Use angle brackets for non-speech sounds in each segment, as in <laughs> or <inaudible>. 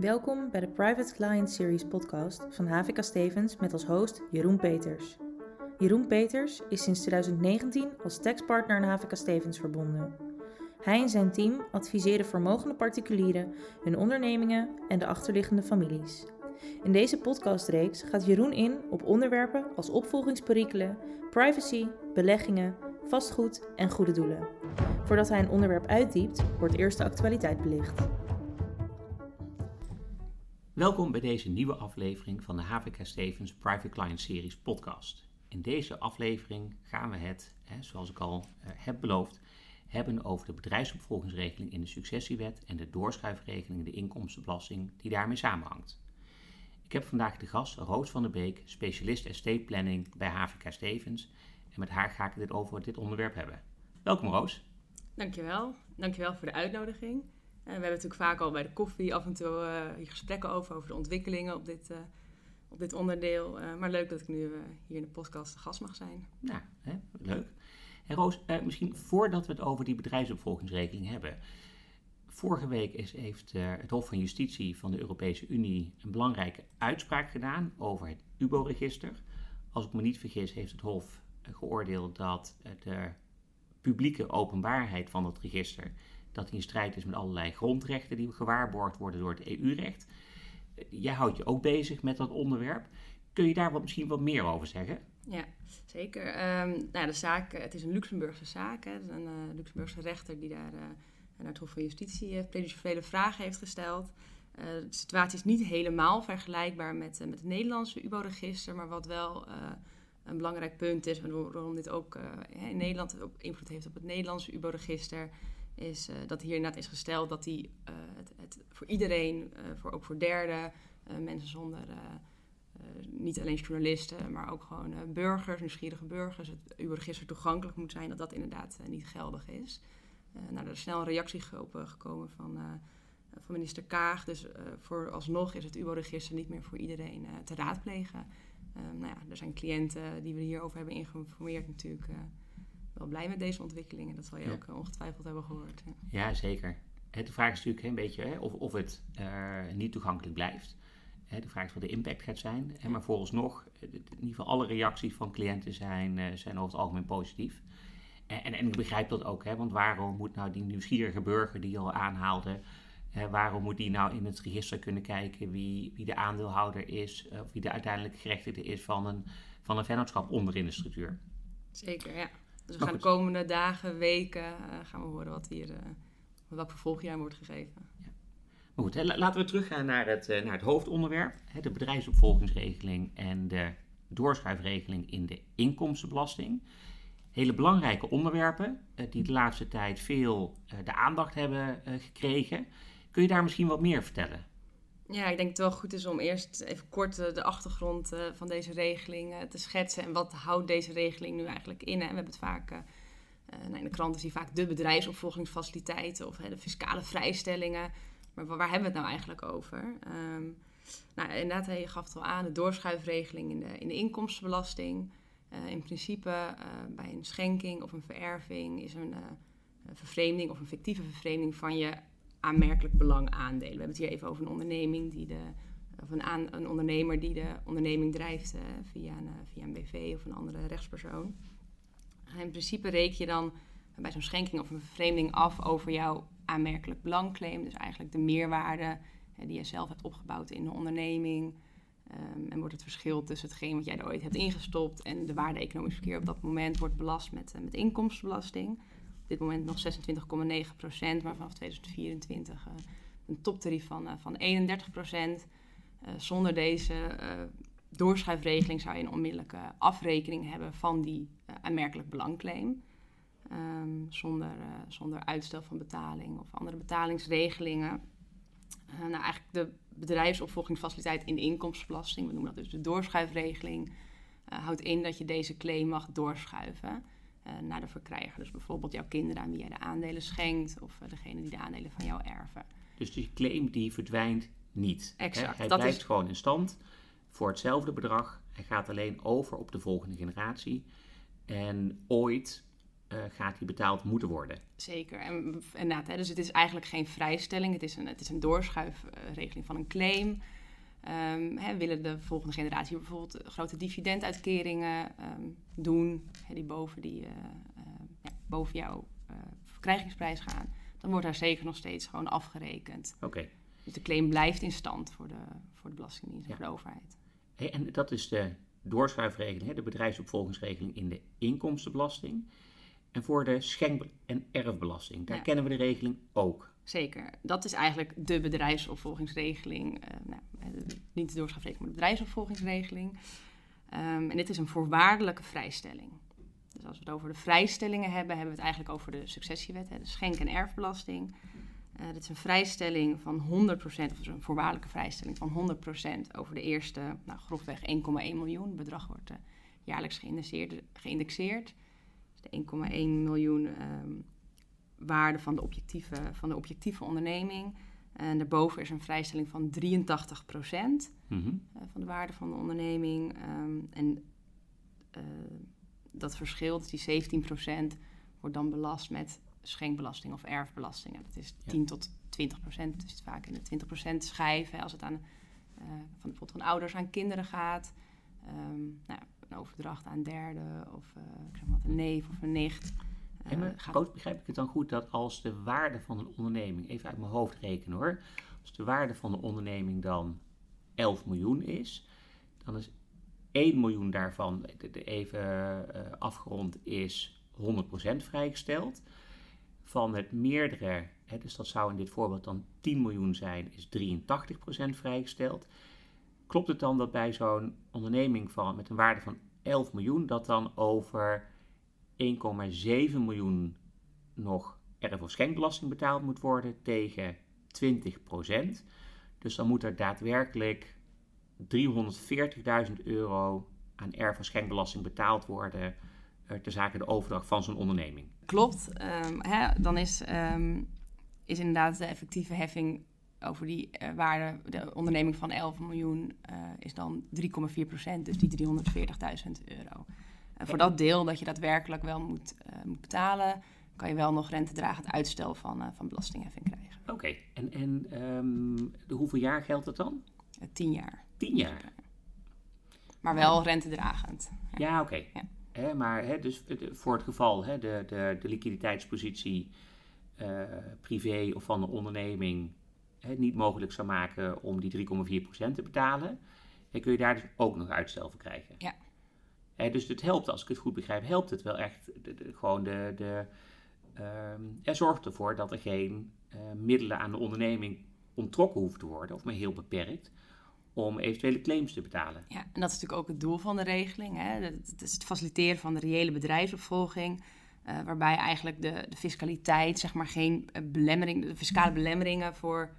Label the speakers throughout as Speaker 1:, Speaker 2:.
Speaker 1: Welkom bij de Private Client Series podcast van HVK Stevens met als host Jeroen Peters. Jeroen Peters is sinds 2019 als taxpartner aan HVK Stevens verbonden. Hij en zijn team adviseren vermogende particulieren, hun ondernemingen en de achterliggende families. In deze podcastreeks gaat Jeroen in op onderwerpen als opvolgingsperikelen, privacy, beleggingen, vastgoed en goede doelen. Voordat hij een onderwerp uitdiept, wordt eerst de actualiteit belicht.
Speaker 2: Welkom bij deze nieuwe aflevering van de HVK Stevens Private Client Series podcast. In deze aflevering gaan we het, hè, zoals ik al uh, heb beloofd, hebben over de bedrijfsopvolgingsregeling in de successiewet en de doorschuifregeling in de inkomstenbelasting die daarmee samenhangt. Ik heb vandaag de gast Roos van der Beek, specialist estate planning bij HVK Stevens. En met haar ga ik dit over dit onderwerp hebben. Welkom Roos.
Speaker 3: Dankjewel. Dankjewel voor de uitnodiging. We hebben natuurlijk vaak al bij de koffie af en toe uh, gesprekken over, over de ontwikkelingen op dit, uh, op dit onderdeel. Uh, maar leuk dat ik nu hier in de podcast gast mag zijn.
Speaker 2: Ja, hè? leuk. En Roos, misschien voordat we het over die bedrijfsopvolgingsregeling hebben. Vorige week is, heeft het Hof van Justitie van de Europese Unie een belangrijke uitspraak gedaan over het UBO-register. Als ik me niet vergis, heeft het Hof geoordeeld dat de publieke openbaarheid van het register dat die in strijd is met allerlei grondrechten die gewaarborgd worden door het EU-recht. Jij houdt je ook bezig met dat onderwerp. Kun je daar wat, misschien wat meer over zeggen?
Speaker 3: Ja, zeker. Um, nou, de zaak, het is een Luxemburgse zaak. Hè. een uh, Luxemburgse rechter die daar naar het Hof van Justitie uh, vragen heeft gesteld. de situatie is niet helemaal vergelijkbaar met, met het Nederlandse UBO-register, maar wat wel een belangrijk punt is, waarom dit ook in Nederland ook invloed heeft op het Nederlandse UBO-register, is uh, dat hier inderdaad is gesteld dat die, uh, het, het, voor iedereen, uh, voor, ook voor derden, mensen zonder, niet alleen journalisten, maar ook gewoon burgers, nieuwsgierige burgers, het UBO-register toegankelijk moet zijn, dat dat inderdaad niet geldig is. nou, er is snel een reactie gekomen van, van minister Kaag, dus vooralsnog is het UBO-register niet meer voor iedereen te raadplegen. nou ja, er zijn cliënten die we hierover hebben geïnformeerd natuurlijk wel blij met deze ontwikkelingen. Dat zal je ook eh, ongetwijfeld hebben gehoord.
Speaker 2: Ja, ja zeker. De vraag is natuurlijk een beetje hè, of, of het uh, niet toegankelijk blijft. De vraag is wat de impact gaat zijn. Maar vooralsnog, eh, in ieder geval alle reacties van cliënten zijn, zijn over het algemeen positief. En, en, en, ik begrijp dat ook, hè, want waarom moet nou die nieuwsgierige burger die je al aanhaalde, waarom moet die nou in het register kunnen kijken wie, wie de aandeelhouder is, of wie de uiteindelijke gerechtigde is van een, van een vennootschap onderin de structuur?
Speaker 3: Zeker, ja. Dus we gaan de komende dagen, weken, uh, gaan we horen wat hier, uh, welk vervolgjaar wordt gegeven. Ja.
Speaker 2: Maar goed, hè, laten we teruggaan naar het, uh, naar het hoofdonderwerp. Hè, de bedrijfsopvolgingsregeling en de doorschuifregeling in de inkomstenbelasting. Hele belangrijke onderwerpen die de laatste tijd veel de aandacht hebben gekregen. Kun je daar misschien wat meer vertellen?
Speaker 3: Ja, ik denk het wel goed is om eerst even kort de achtergrond uh, van deze regeling uh, te schetsen. En wat houdt deze regeling nu eigenlijk in? We hebben het vaak, nou, in de kranten zie vaak de bedrijfsopvolgingsfaciliteiten of de fiscale vrijstellingen. Maar waar, hebben we het nou eigenlijk over? Um, nou, inderdaad, je gaf het al aan, de doorschuifregeling in de, in de inkomstenbelasting. in principe bij een schenking of een vererving is een vervreemding of een fictieve vervreemding van je aanmerkelijk belang aandelen. We hebben het hier even over een onderneming die de, of een, aan, een ondernemer die de onderneming drijft uh, via, een, uh, via een BV of een andere rechtspersoon. In principe reken je dan bij zo'n schenking of een vervreemding af over jouw aanmerkelijk belangclaim. Dus eigenlijk de meerwaarde uh, die je zelf hebt opgebouwd in de onderneming. Um, en wordt het verschil tussen hetgeen wat jij er ooit hebt ingestopt en de waarde economisch verkeer op dat moment wordt belast met, met inkomstenbelasting dit moment nog 26,9 procent, maar vanaf 2024 uh, eh, een toptarief van, uh, van 31 procent. Uh, zonder deze doorschuifregeling zou je een onmiddellijke afrekening hebben van die aanmerkelijk belangclaim. Um, zonder, zonder uitstel van betaling of andere betalingsregelingen. nou, eigenlijk de bedrijfsopvolgingsfaciliteit in de inkomstenbelasting, we noemen dat dus de doorschuifregeling, houdt in dat je deze claim mag doorschuiven. Eh, naar de verkrijger. Dus bijvoorbeeld jouw kinderen aan wie jij de aandelen schenkt of uh, degene die de aandelen van jou erven.
Speaker 2: Dus die claim die verdwijnt niet.
Speaker 3: Exact.
Speaker 2: Hij blijft gewoon in stand voor hetzelfde bedrag. Hij gaat alleen over op de volgende generatie. En ooit, gaat die betaald moeten worden.
Speaker 3: Zeker. En, inderdaad, hè, dus het is eigenlijk geen vrijstelling. Het is een, het is een doorschuifregeling van een claim. Um, hè, willen de volgende generatie bijvoorbeeld grote dividenduitkeringen um, doen, hè, die boven, die, uh, uh, ja, boven jouw uh, verkrijgingsprijs gaan, dan wordt daar zeker nog steeds gewoon afgerekend.
Speaker 2: Oké.
Speaker 3: Dus de claim blijft in stand voor de, voor de Belastingdienst en voor de overheid.
Speaker 2: Hey, en dat is de doorschuifregeling, hè, de bedrijfsopvolgingsregeling in de inkomstenbelasting. En voor de schenk- en erfbelasting, daar kennen we de regeling ook.
Speaker 3: Zeker. Dat is eigenlijk de bedrijfsopvolgingsregeling. Uh, nou, niet de maar de bedrijfsopvolgingsregeling. Um, en dit is een voorwaardelijke vrijstelling. Dus als we het over de vrijstellingen hebben, hebben we het eigenlijk over de successiewet, hè, de schenk- en erfbelasting. Uh, dit is een vrijstelling van 100%, of een voorwaardelijke vrijstelling van 100% over de eerste, nou, grofweg 1,1 miljoen. Het bedrag wordt uh, jaarlijks geïndexeerd. Dus de 1,1 miljoen um, waarde van de, objectieve, van de objectieve onderneming. En daarboven is een vrijstelling van 83 procent mm -hmm. uh, van de waarde van de onderneming. Um, en uh, dat verschil, dus die 17 procent, wordt dan belast met schenkbelasting of erfbelasting. En dat is 10 ja. tot 20 procent. Dus het vaak in de 20 procent schijf. Hè, als het aan, uh, van bijvoorbeeld van ouders aan kinderen gaat. Um, nou, een overdracht aan derden of ik zeg maar wat, een neef of een nicht.
Speaker 2: En maar, gaat... begrijp ik het dan goed dat als de waarde van een onderneming, even uit mijn hoofd rekenen hoor, als de waarde van de onderneming dan 11 miljoen is, dan is 1 miljoen daarvan, even uh, afgerond, is 100% vrijgesteld. Van het meerdere, hè, dus dat zou in dit voorbeeld dan 10 miljoen zijn, is 83% vrijgesteld. Klopt het dan dat bij zo'n onderneming van, met een waarde van 11 miljoen, dat dan over 1,7 miljoen nog erf- of schenkbelasting betaald moet worden tegen 20% Dus dan moet er daadwerkelijk 340.000 euro aan erf- of schenkbelasting betaald worden uh, ter zake de overdracht van zo'n onderneming.
Speaker 3: Klopt. Um, hè, dan is, um, is inderdaad de effectieve heffing over die uh, waarde, de onderneming van 11 miljoen, uh, is dan 3,4% dus die 340.000 euro. En voor dat deel dat je daadwerkelijk wel moet, uh, moet betalen, kan je wel nog rentedragend uitstel van, uh, van belastingheffing krijgen.
Speaker 2: Oké, okay. en, en um, de hoeveel jaar geldt dat dan?
Speaker 3: Uh, tien jaar.
Speaker 2: Tien jaar?
Speaker 3: Maar wel rentedragend.
Speaker 2: Ja, ja oké. Okay. Ja. maar hè, dus voor het geval hè, de, de, de liquiditeitspositie privé of van de onderneming hè, niet mogelijk zou maken om die 3,4% te betalen, dan kun je daar dus ook nog uitstel voor krijgen.
Speaker 3: Ja.
Speaker 2: Dus het helpt, als ik het goed begrijp, helpt het wel echt. Gewoon de, de, um, er zorgt ervoor dat er geen uh, middelen aan de onderneming onttrokken hoeft te worden, of maar heel beperkt, om eventuele claims te betalen.
Speaker 3: Ja, en dat is natuurlijk ook het doel van de regeling. Hè? Het is het faciliteren van de reële bedrijfsopvolging. Uh, waarbij eigenlijk de, de fiscaliteit, zeg maar, geen belemmering, de fiscale belemmeringen voor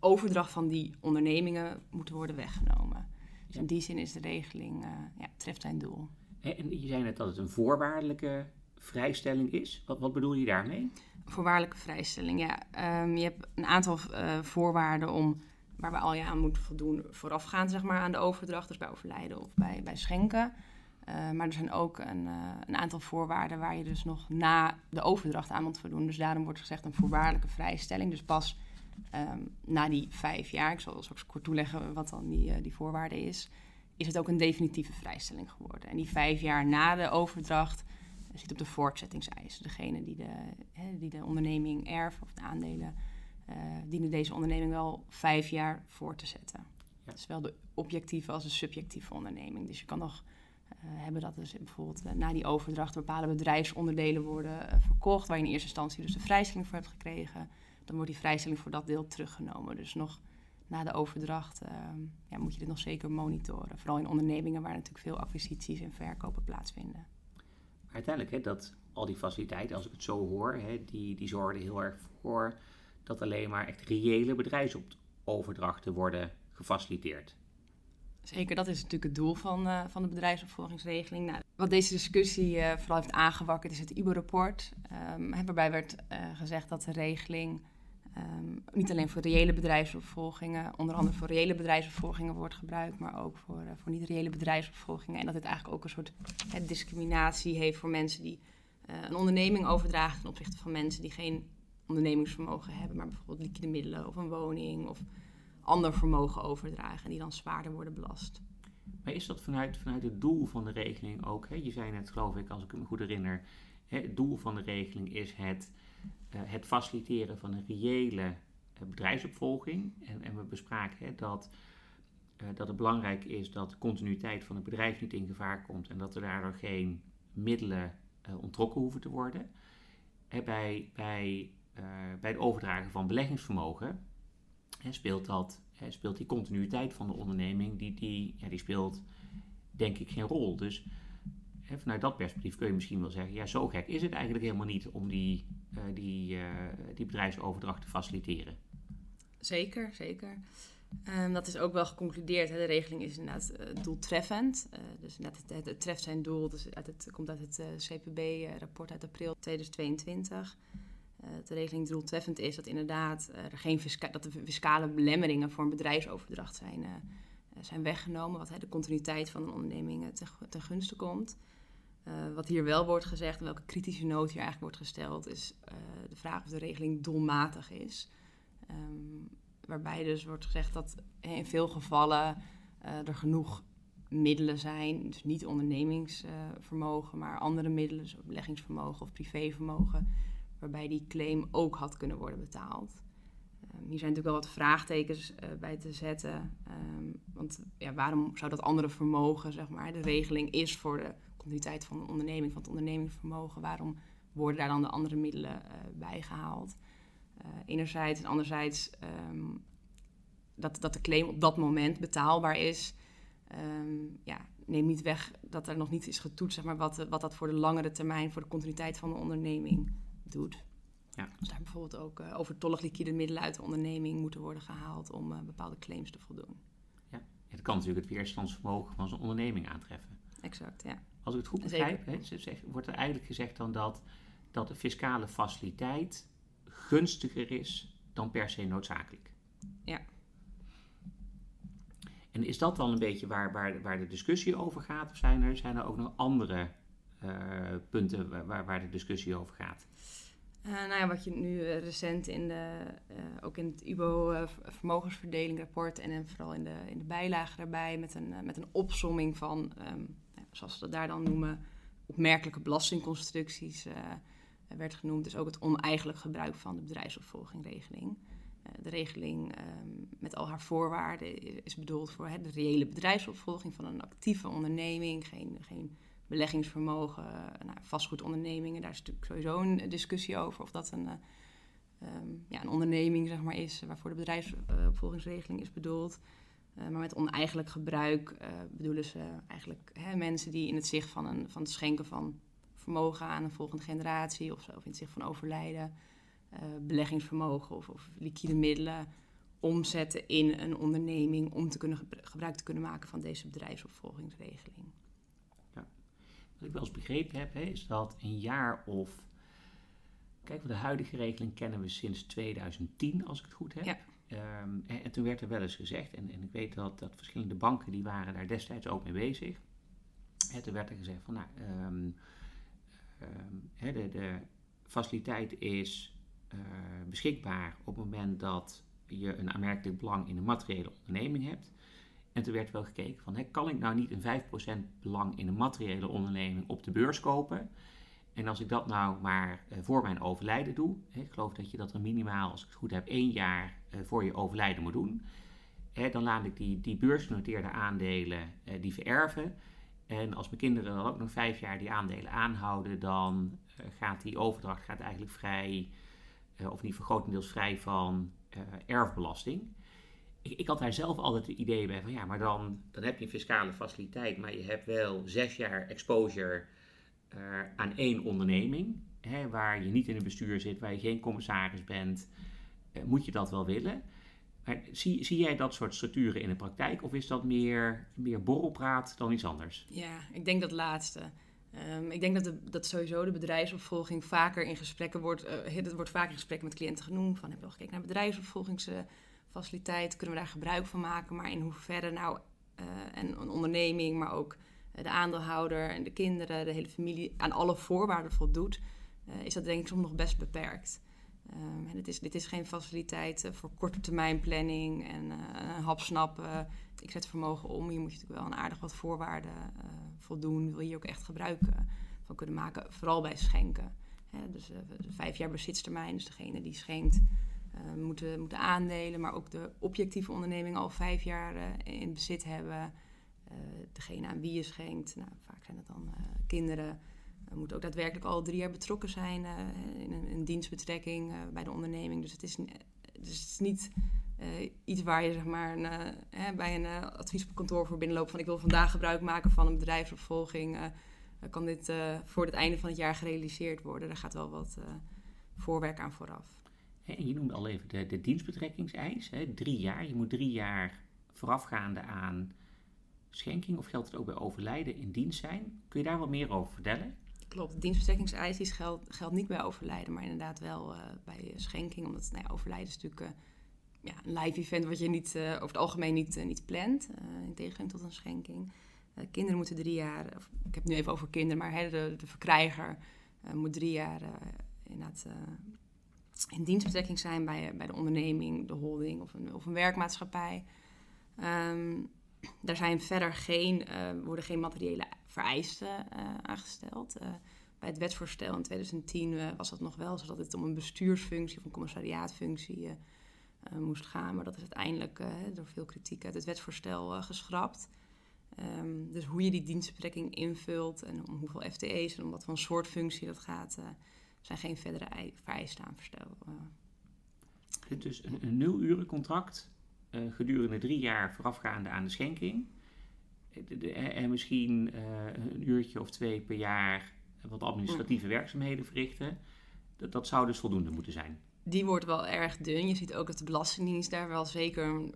Speaker 3: overdracht van die ondernemingen moeten worden weggenomen. Dus in die zin is de regeling, uh, ja, treft zijn doel.
Speaker 2: En je zei net dat het een voorwaardelijke vrijstelling is. Wat, wat bedoel je daarmee?
Speaker 3: Voorwaardelijke vrijstelling, ja. Um, je hebt een aantal uh, voorwaarden om, waar we al je aan moeten voldoen voorafgaand zeg maar, aan de overdracht. Dus bij overlijden of bij, bij schenken. Uh, maar er zijn ook een, uh, een, aantal voorwaarden waar je dus nog na de overdracht aan moet voldoen. Dus daarom wordt gezegd een voorwaardelijke vrijstelling. Dus pas um, na die vijf jaar, ik zal straks kort toeleggen wat dan die, uh, die voorwaarde is, is het ook een definitieve vrijstelling geworden. En die vijf jaar na de overdracht zit op de voortzettingseisen. Degene die de, die de onderneming erven of de aandelen, uh, dienen deze onderneming wel vijf jaar voor te zetten. Ja. Zowel de objectieve als de subjectieve onderneming. Dus je kan nog uh, hebben dat dus bijvoorbeeld uh, na die overdracht bepaalde bedrijfsonderdelen worden verkocht, waar je in eerste instantie dus de vrijstelling voor hebt gekregen dan wordt die vrijstelling voor dat deel teruggenomen. Dus nog na de overdracht uh, ja, moet je dit nog zeker monitoren. Vooral in ondernemingen waar natuurlijk veel acquisities en verkopen plaatsvinden.
Speaker 2: Maar uiteindelijk, hè, dat al die faciliteiten, als ik het zo hoor, hè, die, die zorgen heel erg voor dat alleen maar echt reële bedrijfsoverdrachten worden gefaciliteerd.
Speaker 3: Zeker, dat is natuurlijk het doel van, uh, van de bedrijfsopvolgingsregeling. Nou, wat deze discussie uh, vooral heeft aangewakkerd is het IBO-rapport. Um, waarbij werd uh, gezegd dat de regeling um, niet alleen voor reële bedrijfsopvolgingen, onder andere voor reële bedrijfsopvolgingen wordt gebruikt, maar ook voor, voor niet-reële bedrijfsopvolgingen. En dat dit eigenlijk ook een soort discriminatie heeft voor mensen die een onderneming overdraagt ten opzichte van mensen die geen ondernemingsvermogen hebben, maar bijvoorbeeld liquide middelen of een woning of ander vermogen overdragen en die dan zwaarder worden belast.
Speaker 2: Maar is dat vanuit, vanuit het doel van de regeling ook? Hè? Je zei net, geloof ik, als ik me goed herinner, hè, het doel van de regeling is het, het faciliteren van een reële uh, bedrijfsopvolging. En, en, we bespraken hè, dat, uh, dat het belangrijk is dat de continuïteit van het bedrijf niet in gevaar komt en dat er daardoor geen middelen onttrokken hoeven te worden. Hè, bij, bij, bij het overdragen van beleggingsvermogen speelt, dat, speelt die continuïteit van de onderneming, die, die, ja, die speelt denk ik geen rol. Dus vanuit dat perspectief kun je misschien wel zeggen, ja, zo gek is het eigenlijk helemaal niet om die, uh, die, uh, die bedrijfsoverdracht te faciliteren.
Speaker 3: Zeker, zeker. Um, dat is ook wel geconcludeerd. De regeling is inderdaad uh, doeltreffend. dus net het, het, treft zijn doel. Dus uit het, komt uit het CPB-rapport uit april 2022. Uh, de regeling doeltreffend is dat inderdaad er geen dat de fiscale belemmeringen voor een bedrijfsoverdracht zijn, zijn weggenomen. Wat de continuïteit van een onderneming ten, ten gunste komt. Uh, wat hier wel wordt gezegd en welke kritische noot hier eigenlijk wordt gesteld, is de vraag of de regeling doelmatig is. Um, waarbij dus wordt gezegd dat in veel gevallen er genoeg middelen zijn, dus niet ondernemingsvermogen, maar andere middelen, zoals beleggingsvermogen of privévermogen, waarbij die claim ook had kunnen worden betaald. Um, hier zijn natuurlijk wel wat vraagtekens bij te zetten. Um, want ja, waarom zou dat andere vermogen, zeg maar, de regeling is voor de continuïteit van de onderneming, van het ondernemingsvermogen, waarom worden daar dan de andere middelen uh, bij gehaald? Uh, enerzijds en anderzijds um, dat, dat de claim op dat moment betaalbaar is. ja, neem niet weg dat er nog niet is getoetst zeg maar, wat, wat dat voor de langere termijn, voor de continuïteit van de onderneming doet. Ja. Dus daar bijvoorbeeld ook uh, overtollig liquide middelen uit de onderneming moeten worden gehaald om uh, bepaalde claims te voldoen.
Speaker 2: Ja, het kan natuurlijk het weerstandsvermogen van zo'n onderneming aantreffen.
Speaker 3: Exact, ja.
Speaker 2: Als ik het goed begrijp, hè, wordt er eigenlijk gezegd dan dat, dat de fiscale faciliteit gunstiger is dan per se noodzakelijk.
Speaker 3: Ja.
Speaker 2: En is dat dan een beetje waar, waar, waar de discussie over gaat? Of zijn er, zijn er ook nog andere uh, punten waar, waar de discussie over gaat?
Speaker 3: Uh, nou ja, wat je nu uh, recent in de, uh, ook in het UBO vermogensverdelingrapport en vooral in de, in de bijlage daarbij met een, met een opsomming van, um, zoals ze dat daar dan noemen, opmerkelijke belastingconstructies werd genoemd. Dus ook het oneigenlijk gebruik van de bedrijfsopvolgingregeling. de regeling um, met al haar voorwaarden is bedoeld voor hè, de reële bedrijfsopvolging van een actieve onderneming, geen, geen beleggingsvermogen, nou, vastgoedondernemingen, daar is natuurlijk sowieso een discussie over of dat een, um, ja, een onderneming zeg maar, is waarvoor de bedrijfsopvolgingsregeling is bedoeld. Uh, maar met oneigenlijk gebruik uh, bedoelen ze eigenlijk hè, mensen die in het zicht van, een, van het schenken van vermogen aan een volgende generatie of, zo, of in het zicht van overlijden, uh, beleggingsvermogen of, of liquide middelen omzetten in een onderneming om te kunnen gebruik te kunnen maken van deze bedrijfsopvolgingsregeling.
Speaker 2: Wat ik wel eens begrepen heb, hè, is dat een jaar of. Kijk, de huidige regeling kennen we sinds 2010, als ik het goed heb. Ja. Um, en, en, toen werd er wel eens gezegd, en, en ik weet dat, dat verschillende banken die waren daar destijds ook mee bezig. En toen werd er gezegd van, nou, um, um, de, de, faciliteit is uh, beschikbaar op het moment dat je een aanmerkelijk belang in een materiële onderneming hebt. En toen werd wel gekeken van, kan ik nou niet een 5% belang in een materiële onderneming op de beurs kopen? En als ik dat nou maar uh, voor mijn overlijden doe, ik geloof dat je dat er minimaal, als ik het goed heb, één jaar uh, voor je overlijden moet doen. Dan laat ik die, die beursgenoteerde aandelen uh, die vererven. En als mijn kinderen dan ook nog vijf jaar die aandelen aanhouden, dan gaat die overdracht gaat eigenlijk vrij, of niet vergrotendeels vrij van erfbelasting ik, ik, had daar zelf altijd het idee bij van ja, maar dan, dan heb je een fiscale faciliteit, maar je hebt wel zes jaar exposure aan één onderneming, hè, waar je niet in een bestuur zit, waar je geen commissaris bent, uh, moet je dat wel willen. Maar zie, zie jij dat soort structuren in de praktijk of is dat meer, meer borrelpraat dan iets anders?
Speaker 3: Ja, ik denk dat laatste. Um, ik denk dat, dat sowieso de bedrijfsopvolging vaker in gesprekken wordt, uh, het wordt vaker in gesprekken met cliënten genoemd. Van heb je al gekeken naar bedrijfsopvolgings faciliteit kunnen we daar gebruik van maken. Maar in hoeverre nou en een onderneming, maar ook de aandeelhouder en de kinderen, de hele familie aan alle voorwaarden voldoet, is dat denk ik soms nog best beperkt. En het is, dit is geen faciliteit voor korte termijn planning en een hapsnap. ik zet vermogen om. Hier moet je natuurlijk wel een aardig wat voorwaarden voldoen. Wil je ook echt gebruik van kunnen maken, vooral bij schenken. Hè, dus vijf jaar bezitstermijn, dus degene die schenkt uh, moeten, aandelen, maar ook de objectieve onderneming al vijf jaar in bezit hebben. Uh, degene aan wie je schenkt, nou, vaak zijn het dan kinderen, moeten ook daadwerkelijk al drie jaar betrokken zijn in een, dienstbetrekking bij de onderneming. Dus het is, dus het is niet iets waar je zeg maar, een, bij een advieskantoor voor binnenloopt van ik wil vandaag gebruik maken van een bedrijfsopvolging. kan dit voor het einde van het jaar gerealiseerd worden? Daar gaat wel wat voorwerk aan vooraf.
Speaker 2: En je noemde al even de, de dienstbetrekkingseis. Hè, drie jaar. Je moet drie jaar voorafgaande aan schenking, of geldt het ook bij overlijden, in dienst zijn. Kun je daar wat meer over vertellen?
Speaker 3: Klopt, de geldt, geldt niet bij overlijden, maar inderdaad wel uh, bij schenking. Omdat nou ja, overlijden is natuurlijk uh, ja, een live event wat je niet, uh, over het algemeen niet, niet plant. in tegenstelling tot een schenking. kinderen moeten drie jaar, of, ik heb het nu even over kinderen, maar hè, de, de verkrijger moet drie jaar inderdaad in dienstbetrekking zijn bij, bij de onderneming, de holding of een, of een werkmaatschappij. Um, daar zijn verder geen, uh, worden geen materiële vereisten uh, aangesteld. Uh, bij het wetsvoorstel in 2010 was dat nog wel, zodat het om een bestuursfunctie of een commissariaatfunctie moest gaan. Maar dat is uiteindelijk door veel kritiek uit het wetsvoorstel geschrapt. Um, dus hoe je die dienstbetrekking invult en om hoeveel FTE's en om wat voor soort functie dat gaat, zijn geen verdere vereisten aan verstel.
Speaker 2: Uh. Dus een, een nulurencontract uh, gedurende drie jaar voorafgaande aan de schenking. Eh, en misschien uh, een uurtje of twee per jaar wat administratieve mm. werkzaamheden verrichten. Dat, dat zou dus voldoende moeten zijn.
Speaker 3: Die wordt wel erg dun. Je ziet ook dat de Belastingdienst daar wel zeker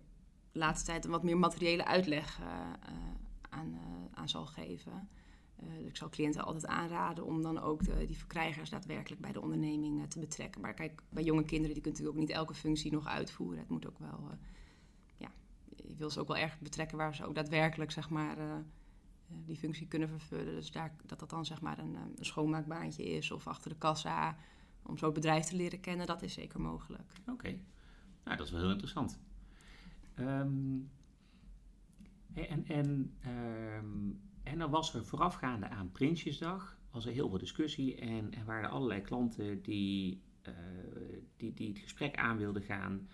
Speaker 3: de laatste tijd een wat meer materiële uitleg aan, aan zal geven. Dus ik zal cliënten altijd aanraden om dan ook de, die verkrijgers daadwerkelijk bij de onderneming te betrekken. Maar kijk, bij jonge kinderen die kunnen natuurlijk ook niet elke functie nog uitvoeren. Het moet ook wel, je wil ze ook wel erg betrekken waar ze ook daadwerkelijk, zeg maar, die functie kunnen vervullen. Dus daar, dat dat dan, zeg maar, een, een schoonmaakbaantje is of achter de kassa. Om zo het bedrijf te leren kennen, dat is zeker mogelijk.
Speaker 2: Oké, nou dat is wel heel interessant. Um, en en um, en dan was er voorafgaande aan Prinsjesdag, was er heel veel discussie en er waren allerlei klanten die, die, die het gesprek aan wilden gaan.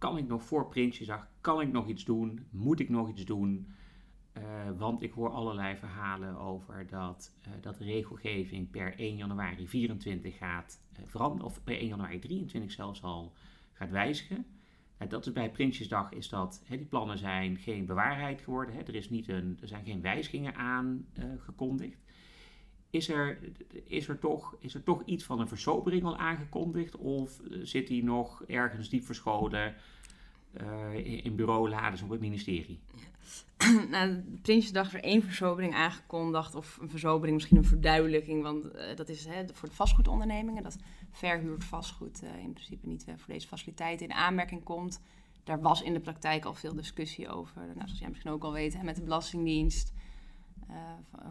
Speaker 2: Kan ik nog voor Prinsjesdag, kan ik nog iets doen? Moet ik nog iets doen? Uh, want ik hoor allerlei verhalen over dat, uh, dat de regelgeving per 1 januari 24 gaat veranderen, of per 1 januari 23 zelfs al gaat wijzigen dat is bij Prinsjesdag is dat, die plannen zijn geen bewaarheid geworden. Er, is niet een, er zijn geen wijzigingen aangekondigd. Is, er, is, er toch, is er toch iets van een versobering al aangekondigd? Of zit die nog ergens diep verscholen uh, in bureaulades op het ministerie? <clears throat>
Speaker 3: nou, Prinsjesdag is er één versobering aangekondigd, of een versobering, misschien een verduidelijking, want uh, dat is hè, voor de vastgoedondernemingen, dat verhuurd vastgoed in principe niet voor deze faciliteiten in aanmerking komt. Daar was in de praktijk al veel discussie over, nou, zoals jij misschien ook al weet, hè, met de Belastingdienst.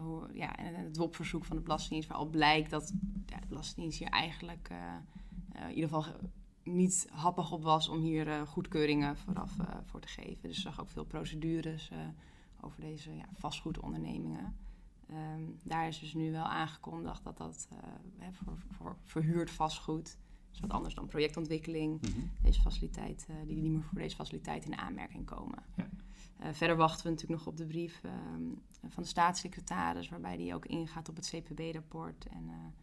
Speaker 3: Hoe, ja, en het WOP-verzoek van de Belastingdienst, waar al blijkt dat ja, de Belastingdienst hier eigenlijk in ieder geval niet happig op was om hier goedkeuringen vooraf voor te geven. Dus ik zag ook veel procedures over deze ja, vastgoedondernemingen. Um, daar is dus nu wel aangekondigd dat dat voor, voor, verhuurd vastgoed, is wat anders dan projectontwikkeling, mm -hmm. deze faciliteit, die niet meer voor deze faciliteit in aanmerking komen. Ja. Verder wachten we natuurlijk nog op de brief ehm, van de staatssecretaris, waarbij die ook ingaat op het CPB-rapport en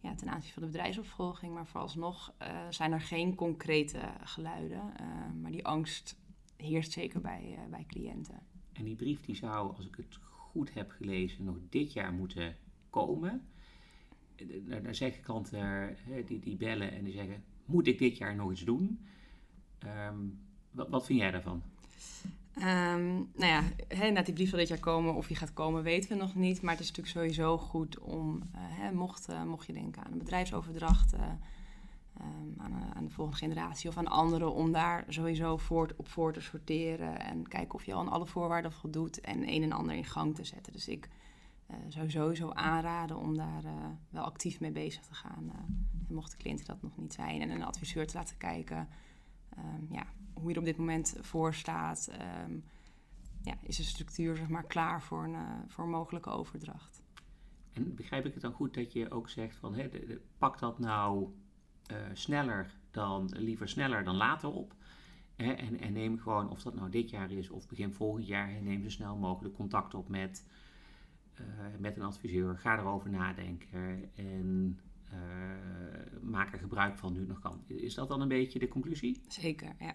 Speaker 3: ja, ten aanzien van de bedrijfsopvolging. Maar vooralsnog uh, zijn er geen concrete geluiden. Maar die angst heerst zeker bij, bij cliënten.
Speaker 2: En die brief die zou, als ik het goed heb gelezen, nog dit jaar moeten komen. Dan zeggen klanten die, die bellen en die zeggen: Moet ik dit jaar nog iets doen? Um, wat, wat vind jij daarvan?
Speaker 3: Um, nou ja, he, na die brief zal dit jaar komen. Of die gaat komen, weten we nog niet. Maar het is natuurlijk sowieso goed om, uh, mocht, uh, mocht je denken aan een bedrijfsoverdracht, uh, ehm, aan, aan, de volgende generatie of aan anderen om daar sowieso voort, op voor te sorteren en kijken of je al aan alle voorwaarden voldoet en een en ander in gang te zetten. Dus ik zou sowieso aanraden om daar wel actief mee bezig te gaan. en mocht de cliënt dat nog niet zijn en een adviseur te laten kijken um, ja, hoe je er op dit moment voor staat. Um, ja, is de structuur zeg maar, klaar voor een, uh, voor een mogelijke overdracht.
Speaker 2: En begrijp ik het dan goed dat je ook zegt van hè, de, de, pak dat nou uh, sneller dan, liever sneller dan later op. Hè, en, en, neem gewoon, of dat nou dit jaar is of begin volgend jaar, neem zo snel mogelijk contact op met, uh, met een adviseur. Ga erover nadenken en maak er gebruik van nu het nog kan. Is dat dan een beetje de conclusie?
Speaker 3: Zeker, ja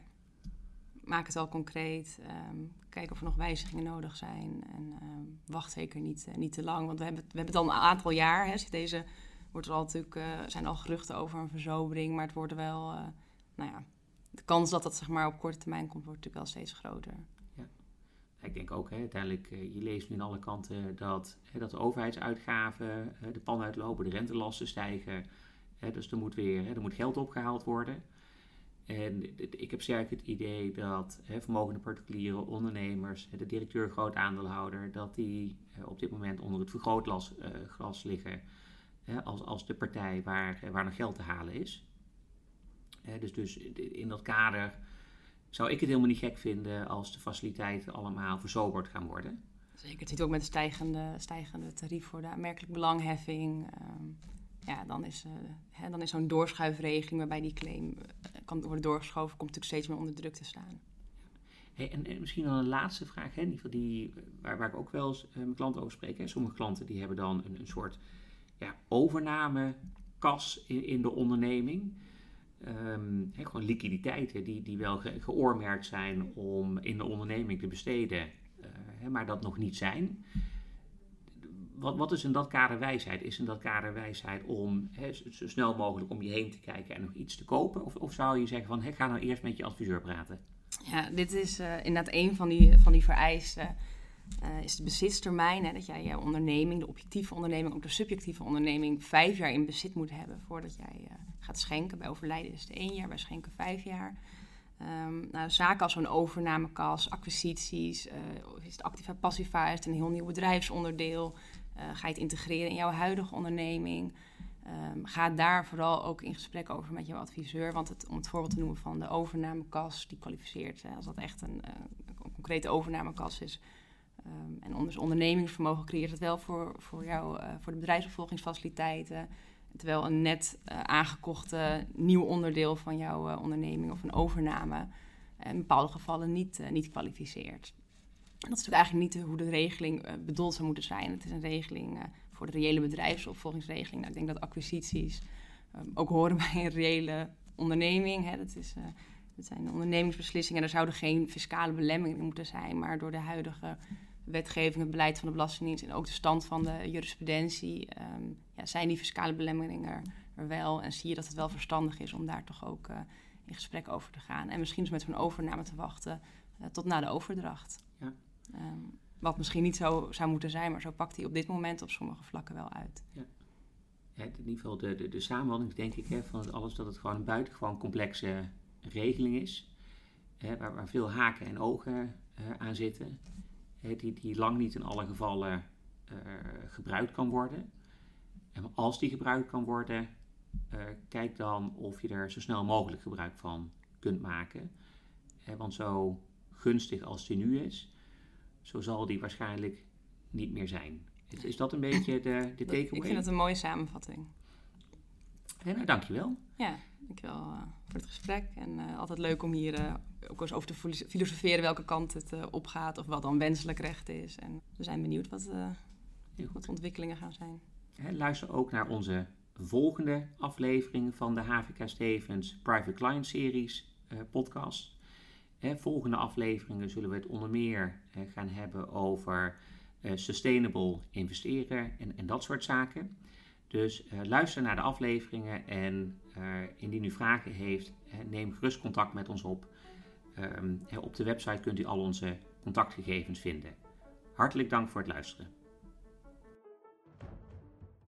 Speaker 3: maak het al concreet. Um, kijk of er nog wijzigingen nodig zijn. En um, wacht zeker niet, uh, niet te lang. Want we hebben, we hebben het al een aantal jaar. Hè, deze wordt er al natuurlijk, uh, zijn al geruchten over een verzobering. Maar het wordt wel, uh, nou ja, de kans dat dat zeg maar, op korte termijn komt, wordt natuurlijk wel steeds groter. Ja.
Speaker 2: Ik denk ook, hè, uiteindelijk, je leest nu aan alle kanten dat, hè, dat de overheidsuitgaven de pan uitlopen, de rentelasten stijgen. Hè, dus er moet weer er moet geld opgehaald worden. En ik heb sterk het idee dat hè, vermogende particuliere ondernemers, de directeur, groot aandeelhouder, dat die op dit moment onder het vergrootglas uh, liggen hè, als, als de partij waar, waar nog geld te halen is. dus, dus in dat kader zou ik het helemaal niet gek vinden als de faciliteiten allemaal verzoberd gaan worden.
Speaker 3: Zeker, het ziet ook met de stijgende, stijgende tarief voor de aanmerkelijk belangheffing. Um ja, dan is, hè, dan is zo'n doorschuifregeling waarbij die claim eh, kan worden doorgeschoven, komt natuurlijk steeds meer onder druk te staan.
Speaker 2: Hey, en, en, misschien dan een laatste vraag, hè, die, waar, waar ik ook wel eens mijn klanten over spreek. Hè. Sommige klanten die hebben dan een, een soort ja, overnamekas in, in de onderneming. Hè, gewoon liquiditeiten die, die wel ge, geoormerkt zijn om in de onderneming te besteden, maar dat nog niet zijn wat, wat is in dat kader wijsheid? Is in dat kader wijsheid om zo snel mogelijk om je heen te kijken en nog iets te kopen? Of, of zou je zeggen van he, ga nou eerst met je adviseur praten?
Speaker 3: Ja, dit is uh, inderdaad een van die, van die vereisten. Uh, is de bezitstermijn, hè, dat jij je onderneming, de objectieve onderneming, ook de subjectieve onderneming, vijf jaar in bezit moet hebben voordat jij uh, gaat schenken. Bij overlijden is het één jaar, bij schenken vijf jaar. Um, nou, zaken als zo'n overnamekas, acquisities, uh, is het activa passiva, is het een heel nieuw bedrijfsonderdeel, ga je het integreren in jouw huidige onderneming? Um, ga daar vooral ook in gesprek over met jouw adviseur. Want het, om het voorbeeld te noemen van de overnamekas, die kwalificeert. Hè, als dat echt een, uh, een concrete overnamekas is. Um, en onder ondernemingsvermogen creëert het wel voor, voor jou, uh, voor de bedrijfsopvolgingsfaciliteiten. Terwijl een net aangekochte nieuw onderdeel van jouw onderneming of een overname in bepaalde gevallen niet, niet kwalificeert. Dat is natuurlijk eigenlijk niet hoe de regeling uh, bedoeld zou moeten zijn. Het is een regeling uh, voor de reële bedrijfsopvolgingsregeling. Nou, ik denk dat acquisities um, ook horen <laughs> bij een reële onderneming. Hè. Dat, is, uh, dat zijn ondernemingsbeslissingen. Er zouden geen fiscale belemmeringen moeten zijn. Maar door de huidige wetgeving, het beleid van de Belastingdienst en ook de stand van de jurisprudentie, ja, zijn die fiscale belemmeringen er wel. En zie je dat het wel verstandig is om daar toch ook in gesprek over te gaan. En misschien dus met zo'n overname te wachten tot na de overdracht. Um, wat misschien niet zo zou moeten zijn, maar zo pakt hij op dit moment op sommige vlakken wel uit. Ja.
Speaker 2: In ieder geval de, de, de denk ik, hè, van het alles dat het gewoon een buitengewoon complexe regeling is. Hè, waar, waar, veel haken en ogen uh, aan zitten. Hè, die, die lang niet in alle gevallen uh, gebruikt kan worden. En als die gebruikt kan worden, kijk dan of je er zo snel mogelijk gebruik van kunt maken. want zo gunstig als die nu is, zo zal die waarschijnlijk niet meer zijn. Is, is dat een beetje de, de takeaway?
Speaker 3: Ik vind het een mooie samenvatting.
Speaker 2: Ja, nou, dankjewel.
Speaker 3: Ja, dankjewel uh, voor het gesprek. En uh, altijd leuk om hier uh, ook eens over te filosoferen welke kant het opgaat of wat dan wenselijk recht is. En we zijn benieuwd wat, wat de ontwikkelingen gaan zijn.
Speaker 2: luister ook naar onze volgende aflevering van de HVK Stevens Private Client Series podcast volgende afleveringen zullen we het onder meer gaan hebben over uh, sustainable investeren en, en, dat soort zaken. Dus uh, luister naar de afleveringen en uh, indien u vragen heeft, neem gerust contact met ons op. Um, op de website kunt u al onze contactgegevens vinden. Hartelijk dank voor het luisteren.